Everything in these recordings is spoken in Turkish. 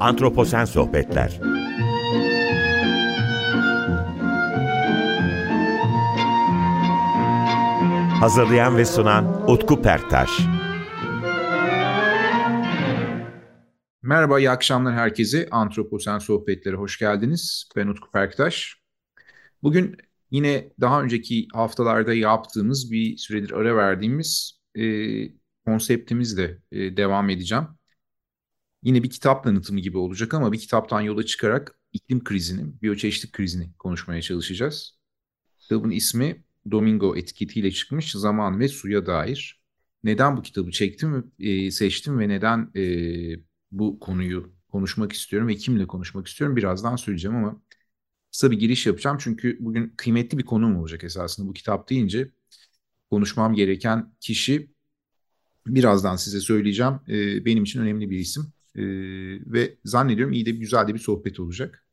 Antroposen Sohbetler Hazırlayan ve sunan Utku Perktaş Merhaba, iyi akşamlar herkese. Antroposen Sohbetlere hoş geldiniz. Ben Utku Perktaş. Bugün yine daha önceki haftalarda yaptığımız bir süredir ara verdiğimiz e, konseptimizle e, devam edeceğim. Yine bir kitap tanıtımı gibi olacak ama bir kitaptan yola çıkarak iklim krizini, biyoçeşitlik krizini konuşmaya çalışacağız. Kitabın ismi Domingo etiketiyle çıkmış Zaman ve Suya Dair. Neden bu kitabı çektim, e, seçtim ve neden e, bu konuyu konuşmak istiyorum ve kimle konuşmak istiyorum birazdan söyleyeceğim ama kısa bir giriş yapacağım. Çünkü bugün kıymetli bir konum olacak esasında bu kitap deyince konuşmam gereken kişi birazdan size söyleyeceğim. E, benim için önemli bir isim e, ve zannediyorum iyi de güzel de bir sohbet olacak.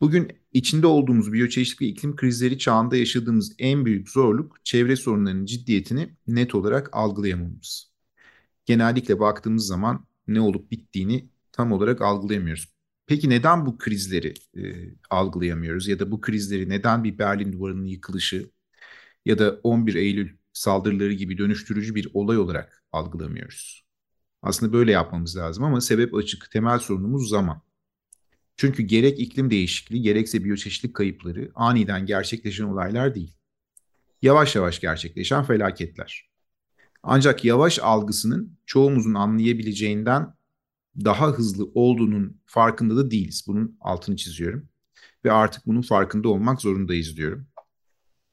Bugün içinde olduğumuz biyoçeşitlik iklim krizleri çağında yaşadığımız en büyük zorluk çevre sorunlarının ciddiyetini net olarak algılayamamız. Genellikle baktığımız zaman ne olup bittiğini tam olarak algılayamıyoruz. Peki neden bu krizleri e, algılayamıyoruz ya da bu krizleri neden bir Berlin Duvarı'nın yıkılışı ya da 11 Eylül saldırıları gibi dönüştürücü bir olay olarak algılamıyoruz? Aslında böyle yapmamız lazım ama sebep açık. Temel sorunumuz zaman. Çünkü gerek iklim değişikliği gerekse biyoçeşitlik kayıpları aniden gerçekleşen olaylar değil. Yavaş yavaş gerçekleşen felaketler. Ancak yavaş algısının çoğumuzun anlayabileceğinden daha hızlı olduğunun farkında da değiliz. Bunun altını çiziyorum. Ve artık bunun farkında olmak zorundayız diyorum.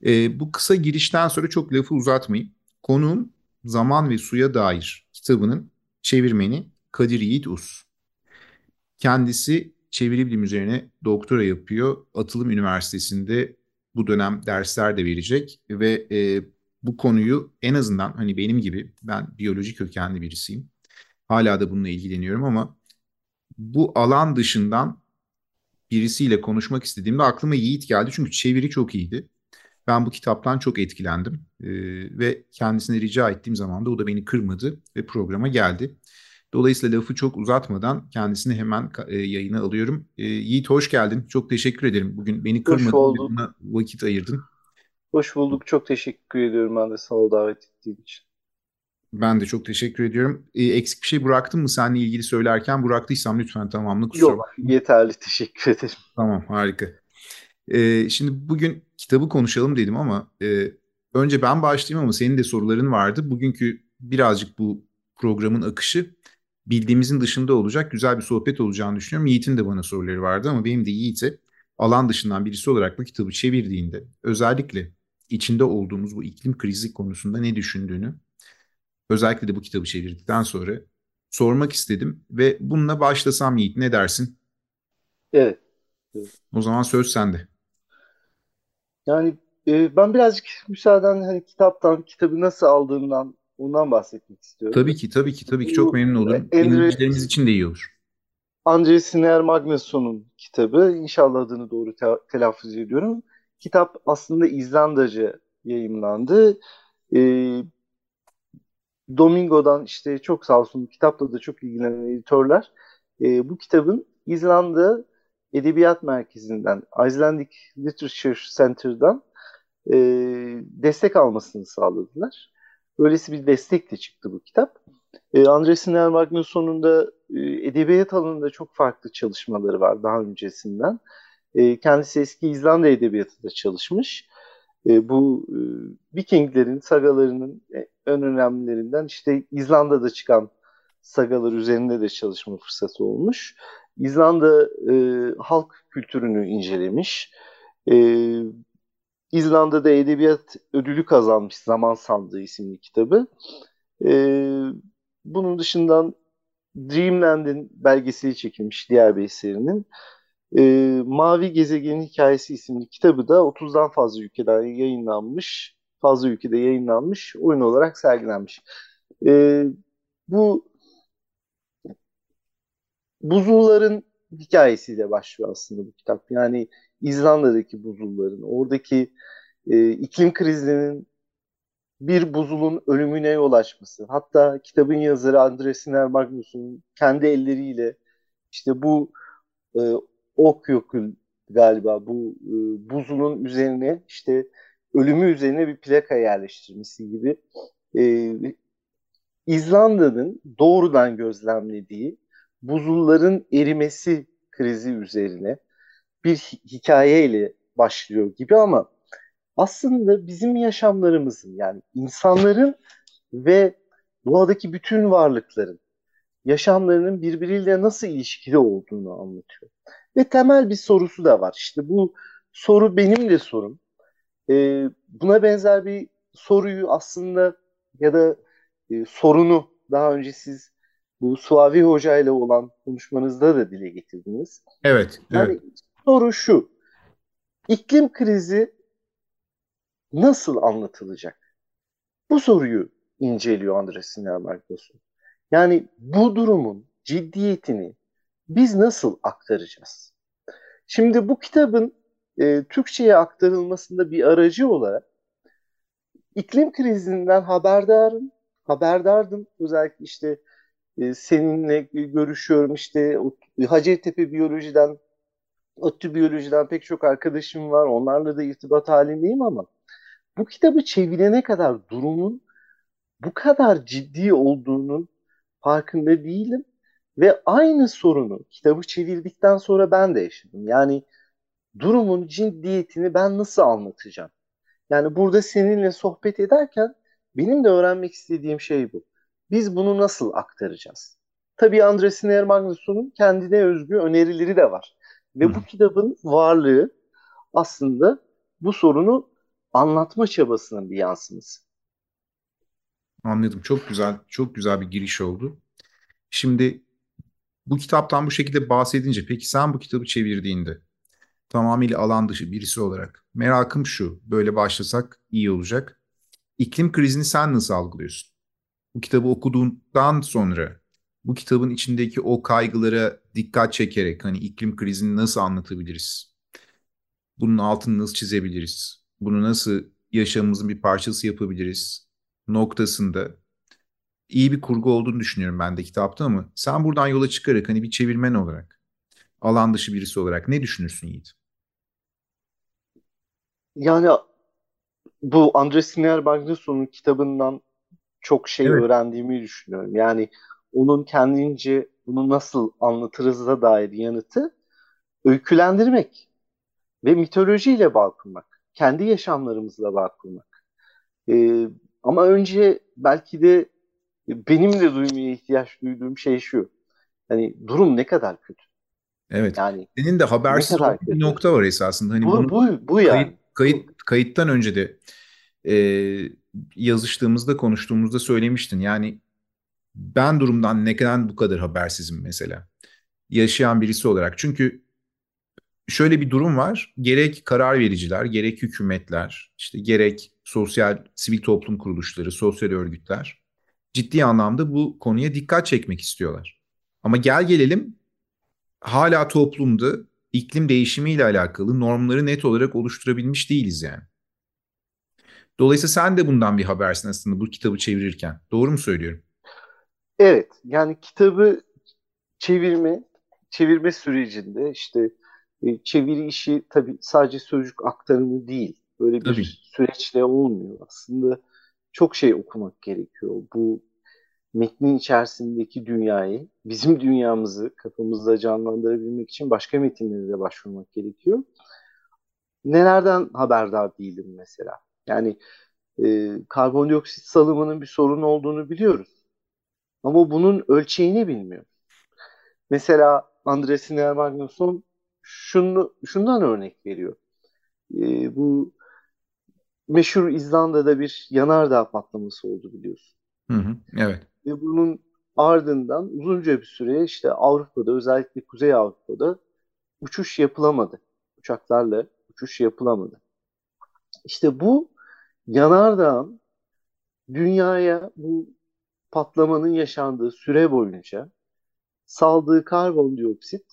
E, bu kısa girişten sonra çok lafı uzatmayayım. Konuğum Zaman ve Suya Dair kitabının çevirmeni Kadir Yiğit Us. Kendisi çeviri bilim üzerine doktora yapıyor. Atılım Üniversitesi'nde bu dönem dersler de verecek ve e, bu konuyu en azından hani benim gibi ben biyoloji kökenli birisiyim. Hala da bununla ilgileniyorum ama bu alan dışından birisiyle konuşmak istediğimde aklıma Yiğit geldi. Çünkü çeviri çok iyiydi. Ben bu kitaptan çok etkilendim ee, ve kendisine rica ettiğim zaman da o da beni kırmadı ve programa geldi. Dolayısıyla lafı çok uzatmadan kendisini hemen e, yayına alıyorum. E, Yiğit hoş geldin. Çok teşekkür ederim. Bugün beni kırmadın ve buna vakit ayırdın. Hoş bulduk. Çok teşekkür ediyorum ben de sana davet ettiğin için. Ben de çok teşekkür ediyorum. E, eksik bir şey bıraktın mı seninle ilgili söylerken? Bıraktıysam lütfen tamamla kusura Yok bakma. yeterli teşekkür ederim. Tamam harika. E, şimdi bugün kitabı konuşalım dedim ama e, önce ben başlayayım ama senin de soruların vardı. Bugünkü birazcık bu programın akışı bildiğimizin dışında olacak güzel bir sohbet olacağını düşünüyorum. Yiğit'in de bana soruları vardı ama benim de Yiğit'e alan dışından birisi olarak bu kitabı çevirdiğinde özellikle içinde olduğumuz bu iklim krizi konusunda ne düşündüğünü özellikle de bu kitabı çevirdikten sonra sormak istedim ve bununla başlasam Yiğit ne dersin? Evet. evet. O zaman söz sende. Yani e, ben birazcık müsaaden hani kitaptan, kitabı nasıl aldığımdan ondan bahsetmek istiyorum. Tabii ki, tabii ki, tabii ki çok memnun olurum. Dinleyicilerimiz için de iyi olur. André Siner Magnusson'un kitabı. İnşallah adını doğru te telaffuz ediyorum. Kitap aslında İzlandaca yayımlandı. E, Domingo'dan işte çok sağ olsun kitapla da çok ilgilenen editörler e, bu kitabın İzlanda Edebiyat Merkezi'nden Icelandic Literature Center'dan e, destek almasını sağladılar. Böylesi bir destek de çıktı bu kitap. E, Andres Siner Magnusson'un e, edebiyat alanında çok farklı çalışmaları var daha öncesinden. E, kendisi eski İzlanda edebiyatı da çalışmış. E, bu e, Vikinglerin sagalarının en önemlilerinden işte İzlanda'da çıkan sagalar üzerinde de çalışma fırsatı olmuş. İzlanda e, halk kültürünü incelemiş. E, İzlanda'da edebiyat ödülü kazanmış Zaman Sandığı isimli kitabı. E, bunun dışından Dreamland'in belgeseli çekilmiş diğer bir eserinin. E, Mavi Gezegenin Hikayesi isimli kitabı da 30'dan fazla ülkeden yayınlanmış, fazla ülkede yayınlanmış, oyun olarak sergilenmiş. E, bu buzulların hikayesiyle başlıyor aslında bu kitap. Yani İzlanda'daki buzulların, oradaki e, iklim krizinin bir buzulun ölümüne yol açması. Hatta kitabın yazarı Andres Siner Magnus'un kendi elleriyle işte bu e, Okyokul galiba bu e, buzunun üzerine işte ölümü üzerine bir plaka yerleştirmesi gibi e, İzlanda'nın doğrudan gözlemlediği buzulların erimesi krizi üzerine bir hikayeyle başlıyor gibi ama aslında bizim yaşamlarımızın yani insanların ve doğadaki bütün varlıkların yaşamlarının birbiriyle nasıl ilişkili olduğunu anlatıyor. Ve temel bir sorusu da var. İşte bu soru benim de sorum. Ee, buna benzer bir soruyu aslında ya da e, sorunu daha önce siz bu Suavi Hoca ile olan konuşmanızda da dile getirdiniz. Evet. Yani evet. soru şu. İklim krizi nasıl anlatılacak? Bu soruyu inceliyor Andres Sinermarkos'un. Yani bu durumun ciddiyetini biz nasıl aktaracağız? Şimdi bu kitabın e, Türkçe'ye aktarılmasında bir aracı olarak iklim krizinden haberdarım, haberdardım. Özellikle işte e, seninle görüşüyorum işte Hacettepe Biyoloji'den, ODTÜ Biyoloji'den pek çok arkadaşım var. Onlarla da irtibat halindeyim ama bu kitabı çevirene kadar durumun bu kadar ciddi olduğunun farkında değilim. Ve aynı sorunu kitabı çevirdikten sonra ben de yaşadım. Yani durumun ciddiyetini ben nasıl anlatacağım? Yani burada seninle sohbet ederken benim de öğrenmek istediğim şey bu. Biz bunu nasıl aktaracağız? Tabii Andres Magnuson'un kendine özgü önerileri de var. Ve Hı. bu kitabın varlığı aslında bu sorunu anlatma çabasının bir yansıması. Anladım. Çok güzel, çok güzel bir giriş oldu. Şimdi bu kitaptan bu şekilde bahsedince peki sen bu kitabı çevirdiğinde tamamıyla alan dışı birisi olarak merakım şu. Böyle başlasak iyi olacak. İklim krizini sen nasıl algılıyorsun? Bu kitabı okuduğundan sonra bu kitabın içindeki o kaygılara dikkat çekerek hani iklim krizini nasıl anlatabiliriz? Bunun altını nasıl çizebiliriz? Bunu nasıl yaşamımızın bir parçası yapabiliriz? Noktasında iyi bir kurgu olduğunu düşünüyorum ben de kitapta ama sen buradan yola çıkarak hani bir çevirmen olarak, alan dışı birisi olarak ne düşünürsün Yiğit? Yani bu Andres Magnuson'un kitabından çok şey evet. öğrendiğimi düşünüyorum. Yani onun kendince bunu nasıl anlatırız'a dair yanıtı öykülendirmek ve mitolojiyle bağ kurmak. Kendi yaşamlarımızla bağ kurmak. Ee, ama önce belki de benim de duymaya ihtiyaç duyduğum şey şu. Hani durum ne kadar kötü. Evet. Yani senin de habersiz bir nokta var esasında. Hani bu, bunu bu, bu yani. Kayıt, kayıt, kayıttan önce de e, yazıştığımızda konuştuğumuzda söylemiştin. Yani ben durumdan ne kadar bu kadar habersizim mesela. Yaşayan birisi olarak. Çünkü şöyle bir durum var. Gerek karar vericiler, gerek hükümetler, işte gerek sosyal sivil toplum kuruluşları, sosyal örgütler ciddi anlamda bu konuya dikkat çekmek istiyorlar. Ama gel gelelim hala toplumda iklim değişimiyle alakalı normları net olarak oluşturabilmiş değiliz yani. Dolayısıyla sen de bundan bir habersin aslında bu kitabı çevirirken. Doğru mu söylüyorum? Evet. Yani kitabı çevirme çevirme sürecinde işte e, çeviri işi tabii sadece sözcük aktarımı değil. Böyle bir tabii. süreçle olmuyor. Aslında çok şey okumak gerekiyor. Bu metnin içerisindeki dünyayı, bizim dünyamızı kafamızda canlandırabilmek için başka metinlere de başvurmak gerekiyor. Nelerden haberdar değilim mesela? Yani e, karbondioksit salımının bir sorun olduğunu biliyoruz. Ama bunun ölçeğini bilmiyoruz. Mesela Andres Magnusson şunu, şundan örnek veriyor. E, bu meşhur İzlanda'da bir yanardağ patlaması oldu biliyorsun. Hı hı, evet. Ve bunun ardından uzunca bir süre işte Avrupa'da özellikle Kuzey Avrupa'da uçuş yapılamadı. Uçaklarla uçuş yapılamadı. İşte bu yanardağın dünyaya bu patlamanın yaşandığı süre boyunca saldığı karbondioksit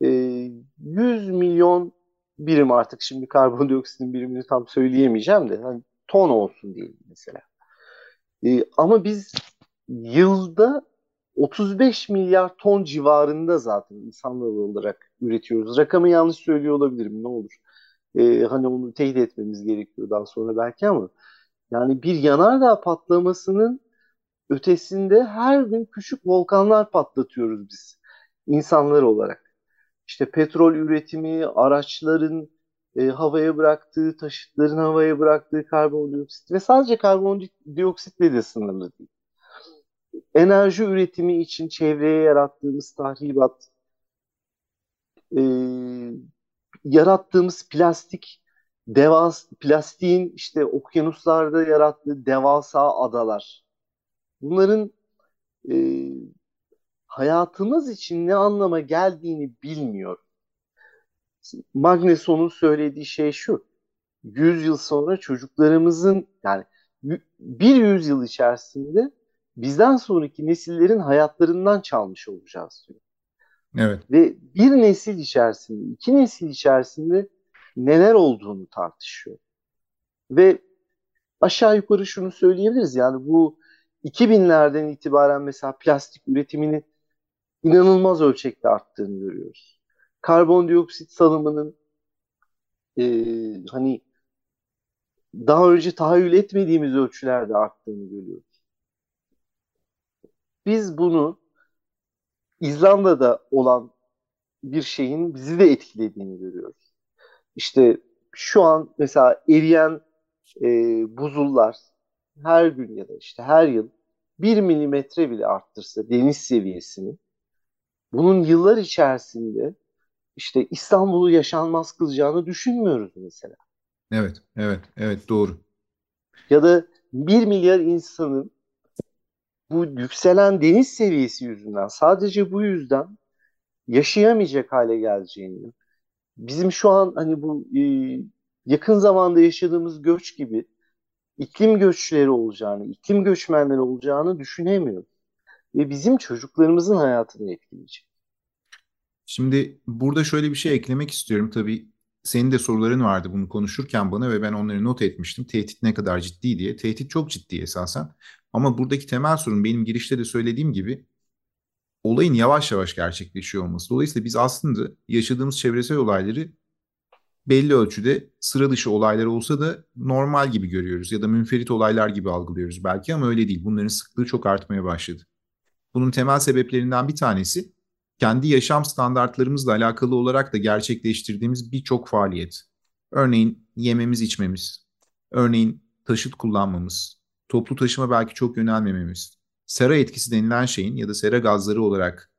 100 milyon birim artık şimdi karbondioksitin birimini tam söyleyemeyeceğim de hani ton olsun diyelim mesela. ama biz yılda 35 milyar ton civarında zaten insanlar olarak üretiyoruz. Rakamı yanlış söylüyor olabilirim ne olur. Ee, hani onu teyit etmemiz gerekiyor daha sonra belki ama yani bir yanardağ patlamasının ötesinde her gün küçük volkanlar patlatıyoruz biz insanlar olarak. İşte petrol üretimi, araçların e, havaya bıraktığı, taşıtların havaya bıraktığı karbondioksit ve sadece karbondioksitle de sınırlı değil. Enerji üretimi için çevreye yarattığımız tahribat, e, yarattığımız plastik, devas, plastiğin işte okyanuslarda yarattığı devasa adalar. Bunların e, hayatımız için ne anlama geldiğini bilmiyor. Magneson'un söylediği şey şu. 100 yıl sonra çocuklarımızın yani bir yüzyıl içerisinde bizden sonraki nesillerin hayatlarından çalmış olacağız diyor. Evet. Ve bir nesil içerisinde, iki nesil içerisinde neler olduğunu tartışıyor. Ve aşağı yukarı şunu söyleyebiliriz yani bu 2000'lerden itibaren mesela plastik üretiminin inanılmaz ölçekte arttığını görüyoruz. Karbondioksit salımının e, hani daha önce tahayyül etmediğimiz ölçülerde arttığını görüyoruz. Biz bunu İzlanda'da olan bir şeyin bizi de etkilediğini görüyoruz. İşte şu an mesela eriyen e, buzullar her gün ya da işte her yıl bir milimetre bile arttırsa deniz seviyesini bunun yıllar içerisinde işte İstanbul'u yaşanmaz kılacağını düşünmüyoruz mesela. Evet, evet, evet doğru. Ya da bir milyar insanın bu yükselen deniz seviyesi yüzünden sadece bu yüzden yaşayamayacak hale geleceğini, bizim şu an hani bu e, yakın zamanda yaşadığımız göç gibi iklim göçleri olacağını, iklim göçmenleri olacağını düşünemiyoruz. Ve bizim çocuklarımızın hayatını etkileyecek. Şimdi burada şöyle bir şey eklemek istiyorum. Tabii senin de soruların vardı bunu konuşurken bana ve ben onları not etmiştim. Tehdit ne kadar ciddi diye. Tehdit çok ciddi esasen. Ama buradaki temel sorun benim girişte de söylediğim gibi olayın yavaş yavaş gerçekleşiyor olması. Dolayısıyla biz aslında yaşadığımız çevresel olayları belli ölçüde sıra dışı olaylar olsa da normal gibi görüyoruz ya da münferit olaylar gibi algılıyoruz belki ama öyle değil. Bunların sıklığı çok artmaya başladı. Bunun temel sebeplerinden bir tanesi kendi yaşam standartlarımızla alakalı olarak da gerçekleştirdiğimiz birçok faaliyet. Örneğin yememiz içmemiz, örneğin taşıt kullanmamız, toplu taşıma belki çok yönelmememiz, sera etkisi denilen şeyin ya da sera gazları olarak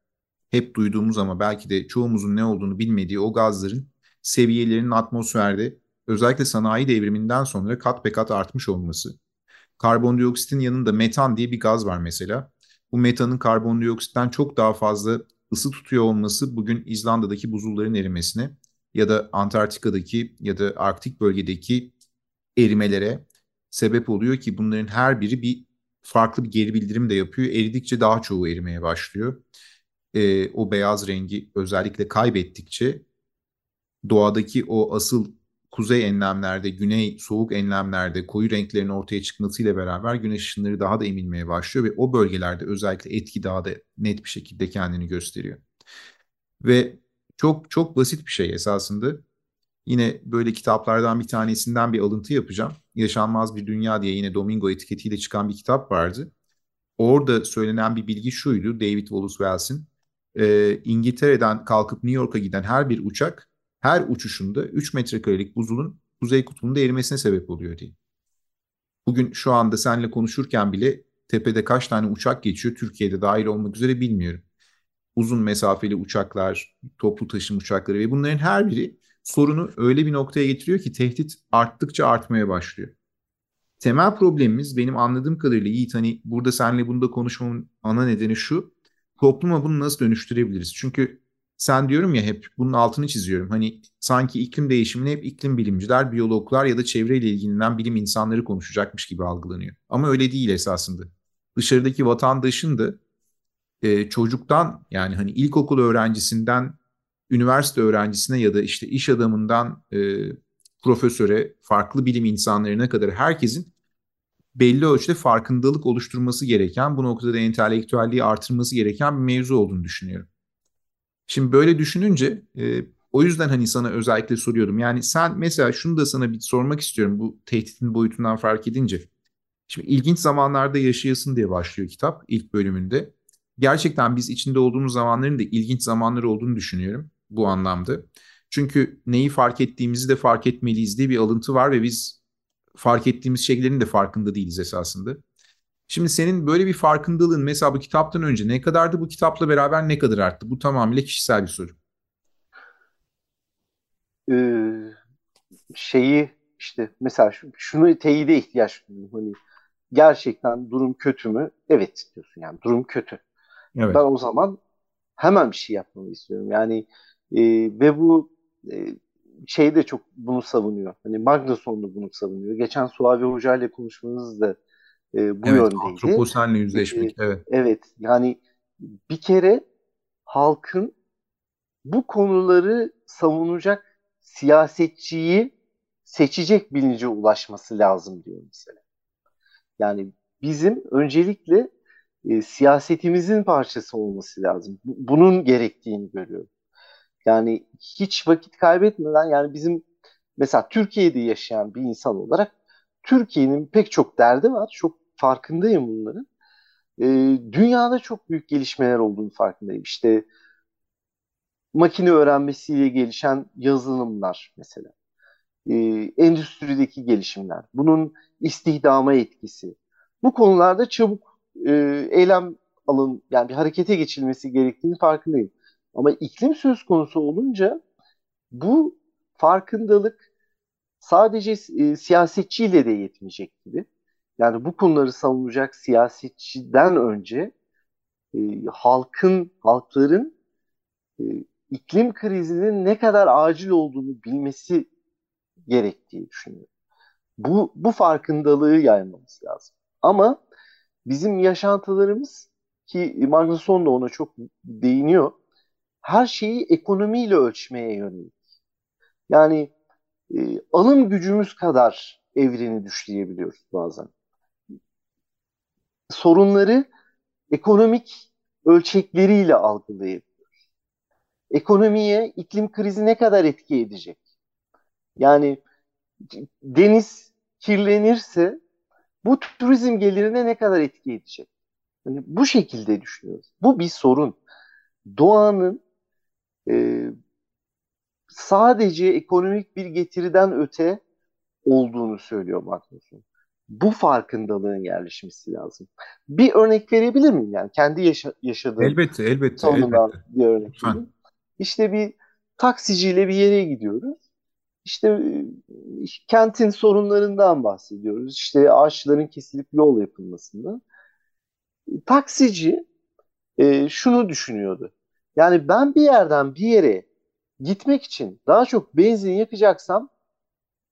hep duyduğumuz ama belki de çoğumuzun ne olduğunu bilmediği o gazların seviyelerinin atmosferde özellikle sanayi devriminden sonra kat be kat artmış olması. Karbondioksitin yanında metan diye bir gaz var mesela. Bu metanın karbondioksitten çok daha fazla ısı tutuyor olması bugün İzlanda'daki buzulların erimesine ya da Antarktika'daki ya da Arktik bölgedeki erimelere sebep oluyor ki bunların her biri bir farklı bir geri bildirim de yapıyor. Eridikçe daha çoğu erimeye başlıyor. Ee, o beyaz rengi özellikle kaybettikçe doğadaki o asıl kuzey enlemlerde, güney soğuk enlemlerde koyu renklerin ortaya çıkmasıyla beraber güneş ışınları daha da emilmeye başlıyor ve o bölgelerde özellikle etki daha da net bir şekilde kendini gösteriyor. Ve çok çok basit bir şey esasında. Yine böyle kitaplardan bir tanesinden bir alıntı yapacağım. Yaşanmaz Bir Dünya diye yine Domingo etiketiyle çıkan bir kitap vardı. Orada söylenen bir bilgi şuydu David Wallace Wells'in. E, İngiltere'den kalkıp New York'a giden her bir uçak her uçuşunda 3 metrekarelik buzulun kuzey kutbunda erimesine sebep oluyor diye. Bugün şu anda seninle konuşurken bile tepede kaç tane uçak geçiyor Türkiye'de dahil olmak üzere bilmiyorum. Uzun mesafeli uçaklar, toplu taşım uçakları ve bunların her biri sorunu öyle bir noktaya getiriyor ki tehdit arttıkça artmaya başlıyor. Temel problemimiz benim anladığım kadarıyla Yiğit hani burada seninle bunda konuşmamın ana nedeni şu. Topluma bunu nasıl dönüştürebiliriz? Çünkü sen diyorum ya hep bunun altını çiziyorum. Hani sanki iklim değişimini hep iklim bilimciler, biyologlar ya da çevreyle ilgilenen bilim insanları konuşacakmış gibi algılanıyor. Ama öyle değil esasında. Dışarıdaki vatandaşın da e, çocuktan yani hani ilkokul öğrencisinden üniversite öğrencisine ya da işte iş adamından e, profesöre, farklı bilim insanlarına kadar herkesin belli ölçüde farkındalık oluşturması gereken, bu noktada entelektüelliği artırması gereken bir mevzu olduğunu düşünüyorum. Şimdi böyle düşününce e, o yüzden hani sana özellikle soruyorum. Yani sen mesela şunu da sana bir sormak istiyorum bu tehditin boyutundan fark edince. Şimdi ilginç zamanlarda yaşayasın diye başlıyor kitap ilk bölümünde. Gerçekten biz içinde olduğumuz zamanların da ilginç zamanlar olduğunu düşünüyorum bu anlamda. Çünkü neyi fark ettiğimizi de fark etmeliyiz diye bir alıntı var ve biz fark ettiğimiz şeylerin de farkında değiliz esasında. Şimdi senin böyle bir farkındalığın mesela bu kitaptan önce ne kadardı bu kitapla beraber ne kadar arttı? Bu tamamıyla kişisel bir soru. Ee, şeyi işte mesela şunu teyide ihtiyaç duyuyorum. Hani gerçekten durum kötü mü? Evet diyorsun yani durum kötü. Evet. Ben o zaman hemen bir şey yapmamı istiyorum. Yani e, ve bu e, şey de çok bunu savunuyor. Hani Magnusson da bunu savunuyor. Geçen Suavi Hoca ile konuşmanız da e, bu evet, yöndeydi. Antroposenle yüzleşmek. E, evet. Evet. Yani bir kere halkın bu konuları savunacak siyasetçiyi seçecek bilince ulaşması lazım diyor mesela. Yani bizim öncelikle e, siyasetimizin parçası olması lazım. Bunun gerektiğini görüyorum. Yani hiç vakit kaybetmeden yani bizim mesela Türkiye'de yaşayan bir insan olarak Türkiye'nin pek çok derdi var. Çok farkındayım bunların. E, dünyada çok büyük gelişmeler olduğunu farkındayım. İşte makine öğrenmesiyle gelişen yazılımlar mesela. E, endüstrideki gelişimler. Bunun istihdama etkisi. Bu konularda çabuk e, eylem alın yani bir harekete geçilmesi gerektiğini farkındayım. Ama iklim söz konusu olunca bu farkındalık sadece e, siyasetçiyle de yetmeyecek gibi. Yani bu konuları savunacak siyasetçiden önce e, halkın, halkların e, iklim krizinin ne kadar acil olduğunu bilmesi gerektiği düşünüyorum. Bu, bu farkındalığı yaymamız lazım. Ama bizim yaşantılarımız ki Magnusson da ona çok değiniyor. Her şeyi ekonomiyle ölçmeye yönelik. Yani e, alım gücümüz kadar evreni düşleyebiliyoruz bazen. Sorunları ekonomik ölçekleriyle algılayabiliyoruz. Ekonomiye iklim krizi ne kadar etki edecek? Yani deniz kirlenirse bu turizm gelirine ne kadar etki edecek? Yani bu şekilde düşünüyoruz. Bu bir sorun. Doğanın e, sadece ekonomik bir getiriden öte olduğunu söylüyor Magnusson. Bu farkındalığın yerleşmesi lazım. Bir örnek verebilir miyim? Yani kendi yaşa yaşadığım elbette, elbette, elbette. bir örnek vereyim. İşte bir taksiciyle bir yere gidiyoruz. İşte kentin sorunlarından bahsediyoruz. İşte ağaçların kesilip yol yapılmasında. Taksici e, şunu düşünüyordu. Yani ben bir yerden bir yere gitmek için daha çok benzin yakacaksam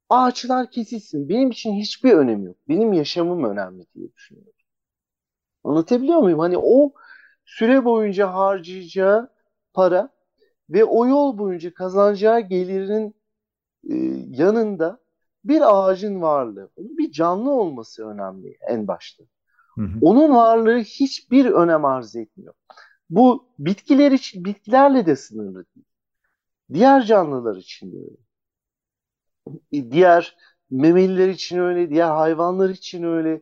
ağaçlar kesilsin. Benim için hiçbir önemi yok. Benim yaşamım önemli diye düşünüyorum. Anlatabiliyor muyum? Hani o süre boyunca harcayacağı para ve o yol boyunca kazanacağı gelirin e, yanında bir ağacın varlığı, bir canlı olması önemli en başta. Hı hı. Onun varlığı hiçbir önem arz etmiyor. Bu bitkiler için bitkilerle de sınırlı değil. Diğer canlılar için de öyle. E, diğer memeliler için öyle, diğer hayvanlar için öyle.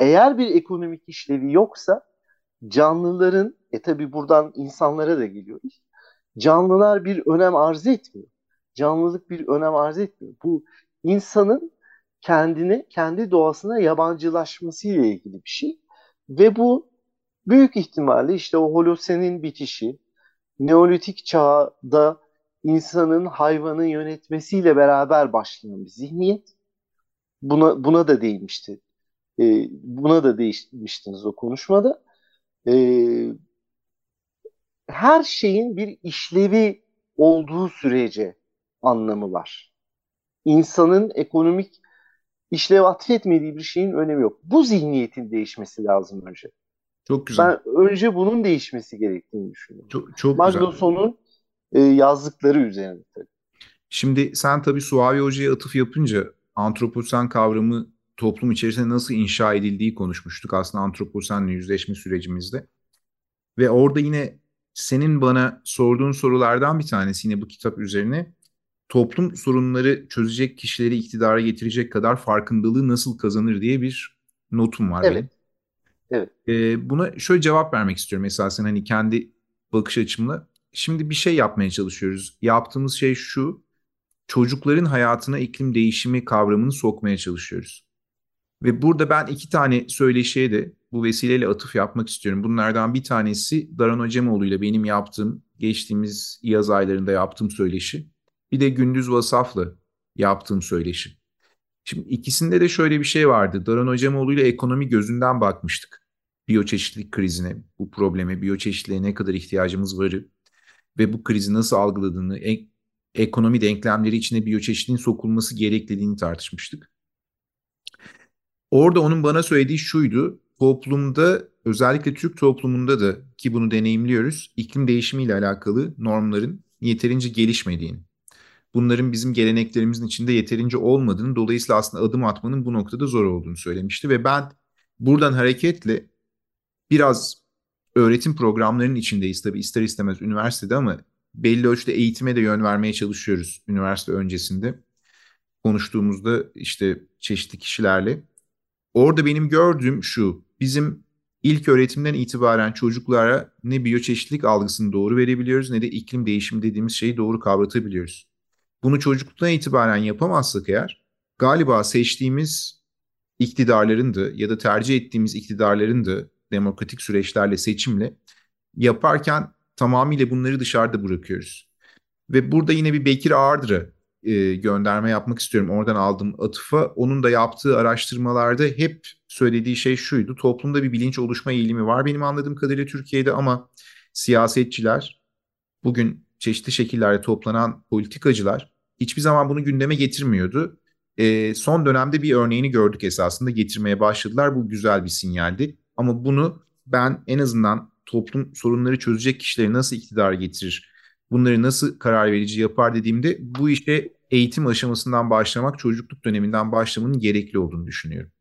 Eğer bir ekonomik işlevi yoksa canlıların, e tabi buradan insanlara da geliyoruz. Canlılar bir önem arz etmiyor. Canlılık bir önem arz etmiyor. Bu insanın kendine, kendi doğasına yabancılaşması ile ilgili bir şey. Ve bu büyük ihtimalle işte o holosenin bitişi, Neolitik çağda insanın hayvanı yönetmesiyle beraber başlayan bir zihniyet. Buna buna da değinmişti. E, buna da değinmiştiniz o konuşmada. E, her şeyin bir işlevi olduğu sürece anlamı var. İnsanın ekonomik işlev atfetmediği bir şeyin önemi yok. Bu zihniyetin değişmesi lazım önce. Çok güzel. Ben önce bunun değişmesi gerektiğini düşünüyorum. Çok, çok Magnuson'un e, yazdıkları üzerine tabii. Şimdi sen tabii Suavi Hoca'ya atıf yapınca antroposen kavramı toplum içerisinde nasıl inşa edildiği konuşmuştuk aslında antroposenle yüzleşme sürecimizde. Ve orada yine senin bana sorduğun sorulardan bir tanesi yine bu kitap üzerine toplum sorunları çözecek kişileri iktidara getirecek kadar farkındalığı nasıl kazanır diye bir notum var evet. benim. Evet. Ee, buna şöyle cevap vermek istiyorum esasen hani kendi bakış açımla. Şimdi bir şey yapmaya çalışıyoruz. Yaptığımız şey şu. Çocukların hayatına iklim değişimi kavramını sokmaya çalışıyoruz. Ve burada ben iki tane söyleşiye de bu vesileyle atıf yapmak istiyorum. Bunlardan bir tanesi Daran Acemoğlu ile benim yaptığım, geçtiğimiz yaz aylarında yaptığım söyleşi. Bir de Gündüz Vasaf'la yaptığım söyleşi. Şimdi ikisinde de şöyle bir şey vardı. Daran Hocamoğlu ile ekonomi gözünden bakmıştık. Biyoçeşitlilik krizine, bu probleme, biyoçeşitliğe ne kadar ihtiyacımız var ve bu krizi nasıl algıladığını, ek, ekonomi denklemleri içine biyoçeşitliğin sokulması gerekliliğini tartışmıştık. Orada onun bana söylediği şuydu. Toplumda özellikle Türk toplumunda da ki bunu deneyimliyoruz iklim değişimiyle alakalı normların yeterince gelişmediğini bunların bizim geleneklerimizin içinde yeterince olmadığını, dolayısıyla aslında adım atmanın bu noktada zor olduğunu söylemişti ve ben buradan hareketle biraz öğretim programlarının içindeyiz tabii ister istemez üniversitede ama belli ölçüde eğitime de yön vermeye çalışıyoruz üniversite öncesinde. Konuştuğumuzda işte çeşitli kişilerle. Orada benim gördüğüm şu, bizim ilk öğretimden itibaren çocuklara ne biyoçeşitlilik algısını doğru verebiliyoruz ne de iklim değişimi dediğimiz şeyi doğru kavratabiliyoruz bunu çocukluktan itibaren yapamazsak eğer galiba seçtiğimiz iktidarların da ya da tercih ettiğimiz iktidarların da demokratik süreçlerle seçimle yaparken tamamıyla bunları dışarıda bırakıyoruz. Ve burada yine bir Bekir Ağırdır'a e, gönderme yapmak istiyorum. Oradan aldığım atıfa. Onun da yaptığı araştırmalarda hep söylediği şey şuydu. Toplumda bir bilinç oluşma eğilimi var benim anladığım kadarıyla Türkiye'de ama siyasetçiler bugün çeşitli şekillerde toplanan politikacılar hiçbir zaman bunu gündeme getirmiyordu. E, son dönemde bir örneğini gördük esasında getirmeye başladılar. Bu güzel bir sinyaldi. Ama bunu ben en azından toplum sorunları çözecek kişileri nasıl iktidar getirir, bunları nasıl karar verici yapar dediğimde bu işe eğitim aşamasından başlamak, çocukluk döneminden başlamanın gerekli olduğunu düşünüyorum.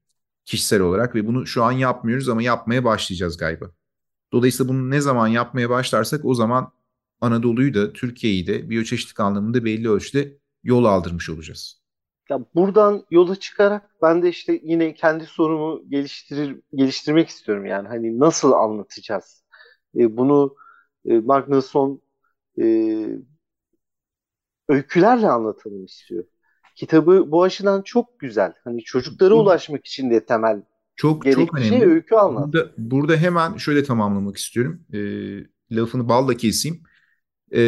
Kişisel olarak ve bunu şu an yapmıyoruz ama yapmaya başlayacağız galiba. Dolayısıyla bunu ne zaman yapmaya başlarsak o zaman Anadolu'yu da Türkiye'yi de biyoçeşitlik anlamında belli ölçüde yol aldırmış olacağız. Ya buradan yola çıkarak ben de işte yine kendi sorumu geliştirir geliştirmek istiyorum yani hani nasıl anlatacağız? E, bunu e, Magnusson e, öykülerle anlatalım istiyor. Kitabı bu açıdan çok güzel. Hani çocuklara ulaşmak için de temel çok çok şey önemli. Şey, öykü anlat. Burada, burada hemen şöyle tamamlamak istiyorum. E, lafını balla keseyim. E,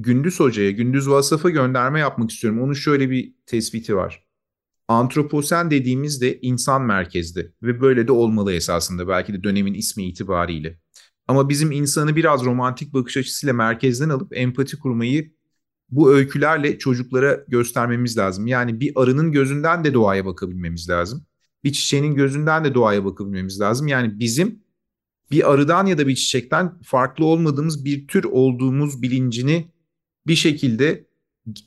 Gündüz Hoca'ya, Gündüz Vasaf'a gönderme yapmak istiyorum. Onun şöyle bir tespiti var. Antroposen dediğimizde insan merkezli ve böyle de olmalı esasında belki de dönemin ismi itibariyle. Ama bizim insanı biraz romantik bakış açısıyla merkezden alıp empati kurmayı bu öykülerle çocuklara göstermemiz lazım. Yani bir arının gözünden de doğaya bakabilmemiz lazım. Bir çiçeğin gözünden de doğaya bakabilmemiz lazım. Yani bizim bir arıdan ya da bir çiçekten farklı olmadığımız bir tür olduğumuz bilincini bir şekilde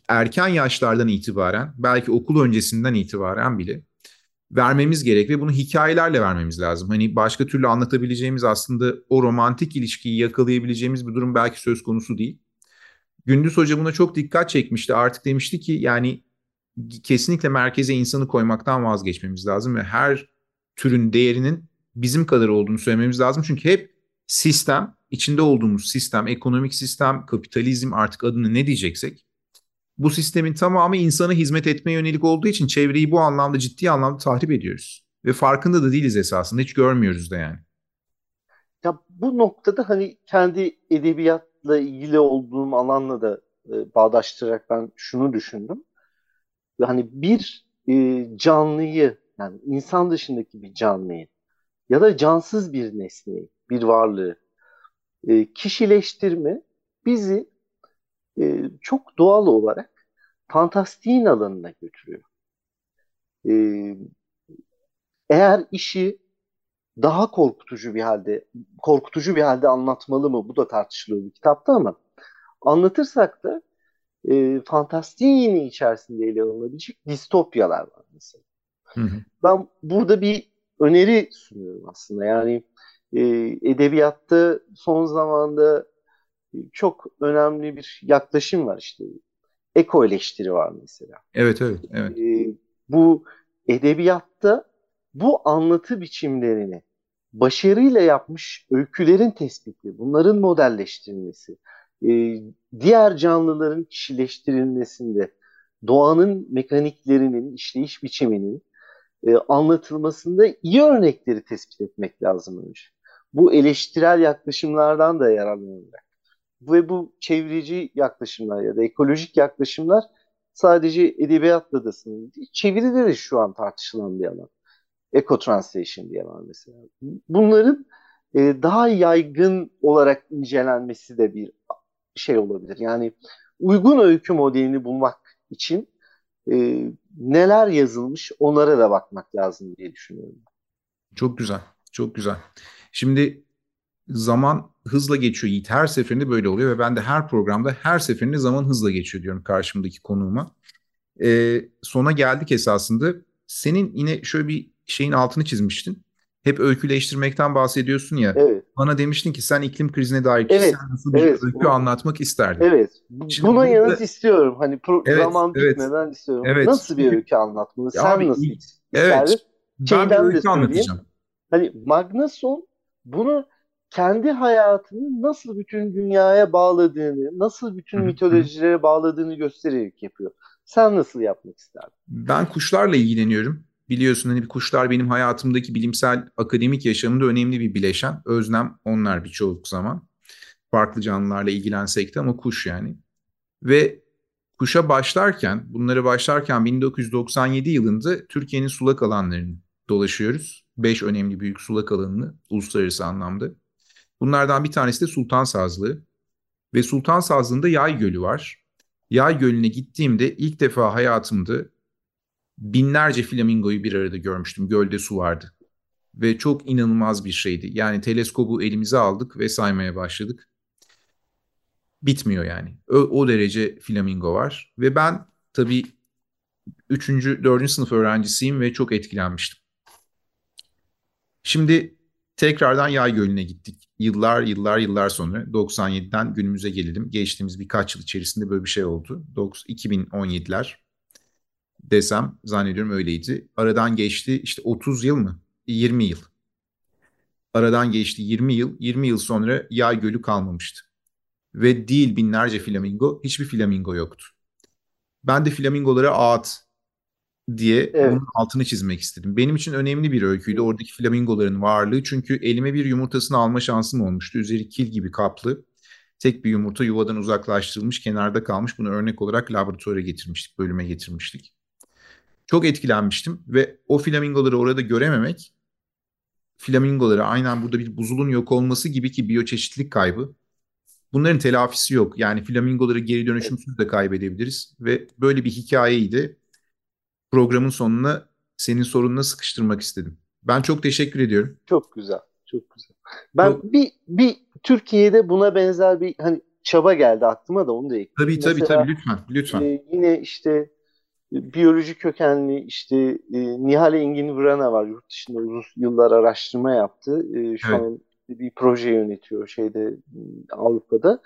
erken yaşlardan itibaren belki okul öncesinden itibaren bile vermemiz gerek ve bunu hikayelerle vermemiz lazım. Hani başka türlü anlatabileceğimiz aslında o romantik ilişkiyi yakalayabileceğimiz bir durum belki söz konusu değil. Gündüz Hoca buna çok dikkat çekmişti. Artık demişti ki yani kesinlikle merkeze insanı koymaktan vazgeçmemiz lazım ve her türün değerinin bizim kadar olduğunu söylememiz lazım. Çünkü hep sistem, içinde olduğumuz sistem, ekonomik sistem, kapitalizm artık adını ne diyeceksek bu sistemin tamamı insana hizmet etmeye yönelik olduğu için çevreyi bu anlamda ciddi anlamda tahrip ediyoruz. Ve farkında da değiliz esasında. Hiç görmüyoruz da yani. Ya bu noktada hani kendi edebiyatla ilgili olduğum alanla da e, bağdaştırarak ben şunu düşündüm. Hani bir e, canlıyı yani insan dışındaki bir canlıyı ya da cansız bir nesneyi bir varlığı. E, kişileştirme bizi e, çok doğal olarak fantastiğin alanına götürüyor. E, eğer işi daha korkutucu bir halde korkutucu bir halde anlatmalı mı? Bu da tartışılıyor bir kitapta ama anlatırsak da e, fantastiğin yine içerisinde ele alınabilecek distopyalar var mesela. Hı hı. Ben burada bir öneri sunuyorum aslında. Yani e, edebiyatta son zamanda çok önemli bir yaklaşım var işte. Eko eleştiri var mesela. Evet, evet, evet. E, bu edebiyatta bu anlatı biçimlerini başarıyla yapmış öykülerin tespiti, bunların modelleştirilmesi, e, diğer canlıların kişileştirilmesinde, doğanın mekaniklerinin, işleyiş biçiminin e, anlatılmasında iyi örnekleri tespit etmek lazım önce. Bu eleştirel yaklaşımlardan da yararlanarak ve bu çevreci yaklaşımlar ya da ekolojik yaklaşımlar sadece edebiyatla da sınırlı değil. Çeviride de şu an tartışılan bir alan. Eco translation diye var mesela. Bunların e, daha yaygın olarak incelenmesi de bir şey olabilir. Yani uygun öykü modelini bulmak için e, neler yazılmış onlara da bakmak lazım diye düşünüyorum. Çok güzel, çok güzel. Şimdi zaman hızla geçiyor Yiğit. Her seferinde böyle oluyor ve ben de her programda her seferinde zaman hızla geçiyor diyorum karşımdaki konuğuma. Ee, sona geldik esasında. Senin yine şöyle bir şeyin altını çizmiştin. Hep öyküleştirmekten bahsediyorsun ya. Evet. Bana demiştin ki sen iklim krizine dair evet. nasıl bir evet. öykü anlatmak isterdin. Evet. Şimdi Buna burada... yanıt istiyorum. Hani pro- evet, zaman evet. bitmeden istiyorum. Evet. Nasıl bir öykü anlatmalı? Sen abi, nasıl isterdin? Evet. Ben bir öykü anlatacağım. Hani Magnason bunu kendi hayatını nasıl bütün dünyaya bağladığını, nasıl bütün mitolojilere bağladığını göstererek yapıyor. Sen nasıl yapmak isterdin? Ben kuşlarla ilgileniyorum. Biliyorsun hani kuşlar benim hayatımdaki bilimsel akademik yaşamımda önemli bir bileşen. Özlem onlar birçok zaman. Farklı canlılarla ilgilensek de ama kuş yani. Ve kuşa başlarken, bunları başlarken 1997 yılında Türkiye'nin sulak alanlarını dolaşıyoruz. Beş önemli büyük sulak alanını uluslararası anlamda. Bunlardan bir tanesi de Sultan Sazlığı. Ve Sultan Sazlığı'nda Yay Gölü var. Yay Gölü'ne gittiğimde ilk defa hayatımda binlerce flamingoyu bir arada görmüştüm. Gölde su vardı. Ve çok inanılmaz bir şeydi. Yani teleskobu elimize aldık ve saymaya başladık. Bitmiyor yani. O, o derece flamingo var. Ve ben tabii 3. 4. sınıf öğrencisiyim ve çok etkilenmiştim. Şimdi tekrardan Yay Gölü'ne gittik. Yıllar yıllar yıllar sonra 97'den günümüze gelelim. Geçtiğimiz birkaç yıl içerisinde böyle bir şey oldu. 2017'ler desem zannediyorum öyleydi. Aradan geçti işte 30 yıl mı? 20 yıl. Aradan geçti 20 yıl. 20 yıl sonra Yay Gölü kalmamıştı. Ve değil binlerce flamingo, hiçbir flamingo yoktu. Ben de flamingolara ağıt diye evet. bunun altını çizmek istedim. Benim için önemli bir öyküydü oradaki flamingoların varlığı. Çünkü elime bir yumurtasını alma şansım olmuştu. Üzeri kil gibi kaplı. Tek bir yumurta yuvadan uzaklaştırılmış, kenarda kalmış. Bunu örnek olarak laboratuvara getirmiştik, bölüme getirmiştik. Çok etkilenmiştim ve o flamingoları orada görememek, flamingoları aynen burada bir buzulun yok olması gibi ki biyoçeşitlilik kaybı. Bunların telafisi yok. Yani flamingoları geri dönüşümsüz de kaybedebiliriz ve böyle bir hikayeydi programın sonuna senin sorununa sıkıştırmak istedim. Ben çok teşekkür ediyorum. Çok güzel. Çok güzel. Ben çok... bir bir Türkiye'de buna benzer bir hani çaba geldi aklıma da onu da ekleyeyim. Tabii tabii Mesela, tabii lütfen lütfen. E, yine işte biyoloji kökenli işte e, Nihal Engin Vrana var yurt dışında uzun yıllar araştırma yaptı. E, şu evet. an bir proje yönetiyor şeyde Avrupa'da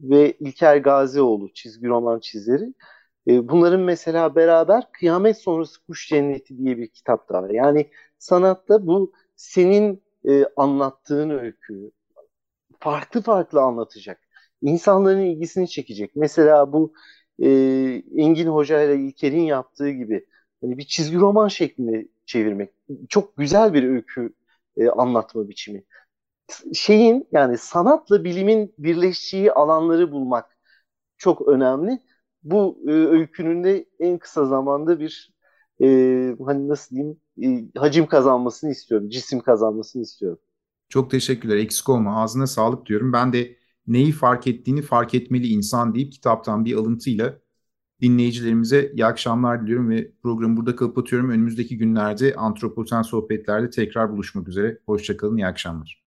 ve İlker Gazioğlu çizgi roman çizeri. E, bunların mesela beraber Kıyamet Sonrası Kuş Cenneti diye bir kitap da var. Yani sanatta bu senin e, anlattığın öyküyü farklı farklı anlatacak. İnsanların ilgisini çekecek. Mesela bu e, Engin Hoca ile İlker'in yaptığı gibi hani bir çizgi roman şeklinde çevirmek. Çok güzel bir öykü e, anlatma biçimi. Şeyin yani sanatla bilimin birleştiği alanları bulmak çok önemli bu e, öykünün de en kısa zamanda bir e, hani nasıl diyeyim e, hacim kazanmasını istiyorum. Cisim kazanmasını istiyorum. Çok teşekkürler. Eksik olma. Ağzına sağlık diyorum. Ben de neyi fark ettiğini fark etmeli insan deyip kitaptan bir alıntıyla dinleyicilerimize iyi akşamlar diliyorum ve programı burada kapatıyorum. Önümüzdeki günlerde antroposen sohbetlerde tekrar buluşmak üzere. Hoşçakalın, iyi akşamlar.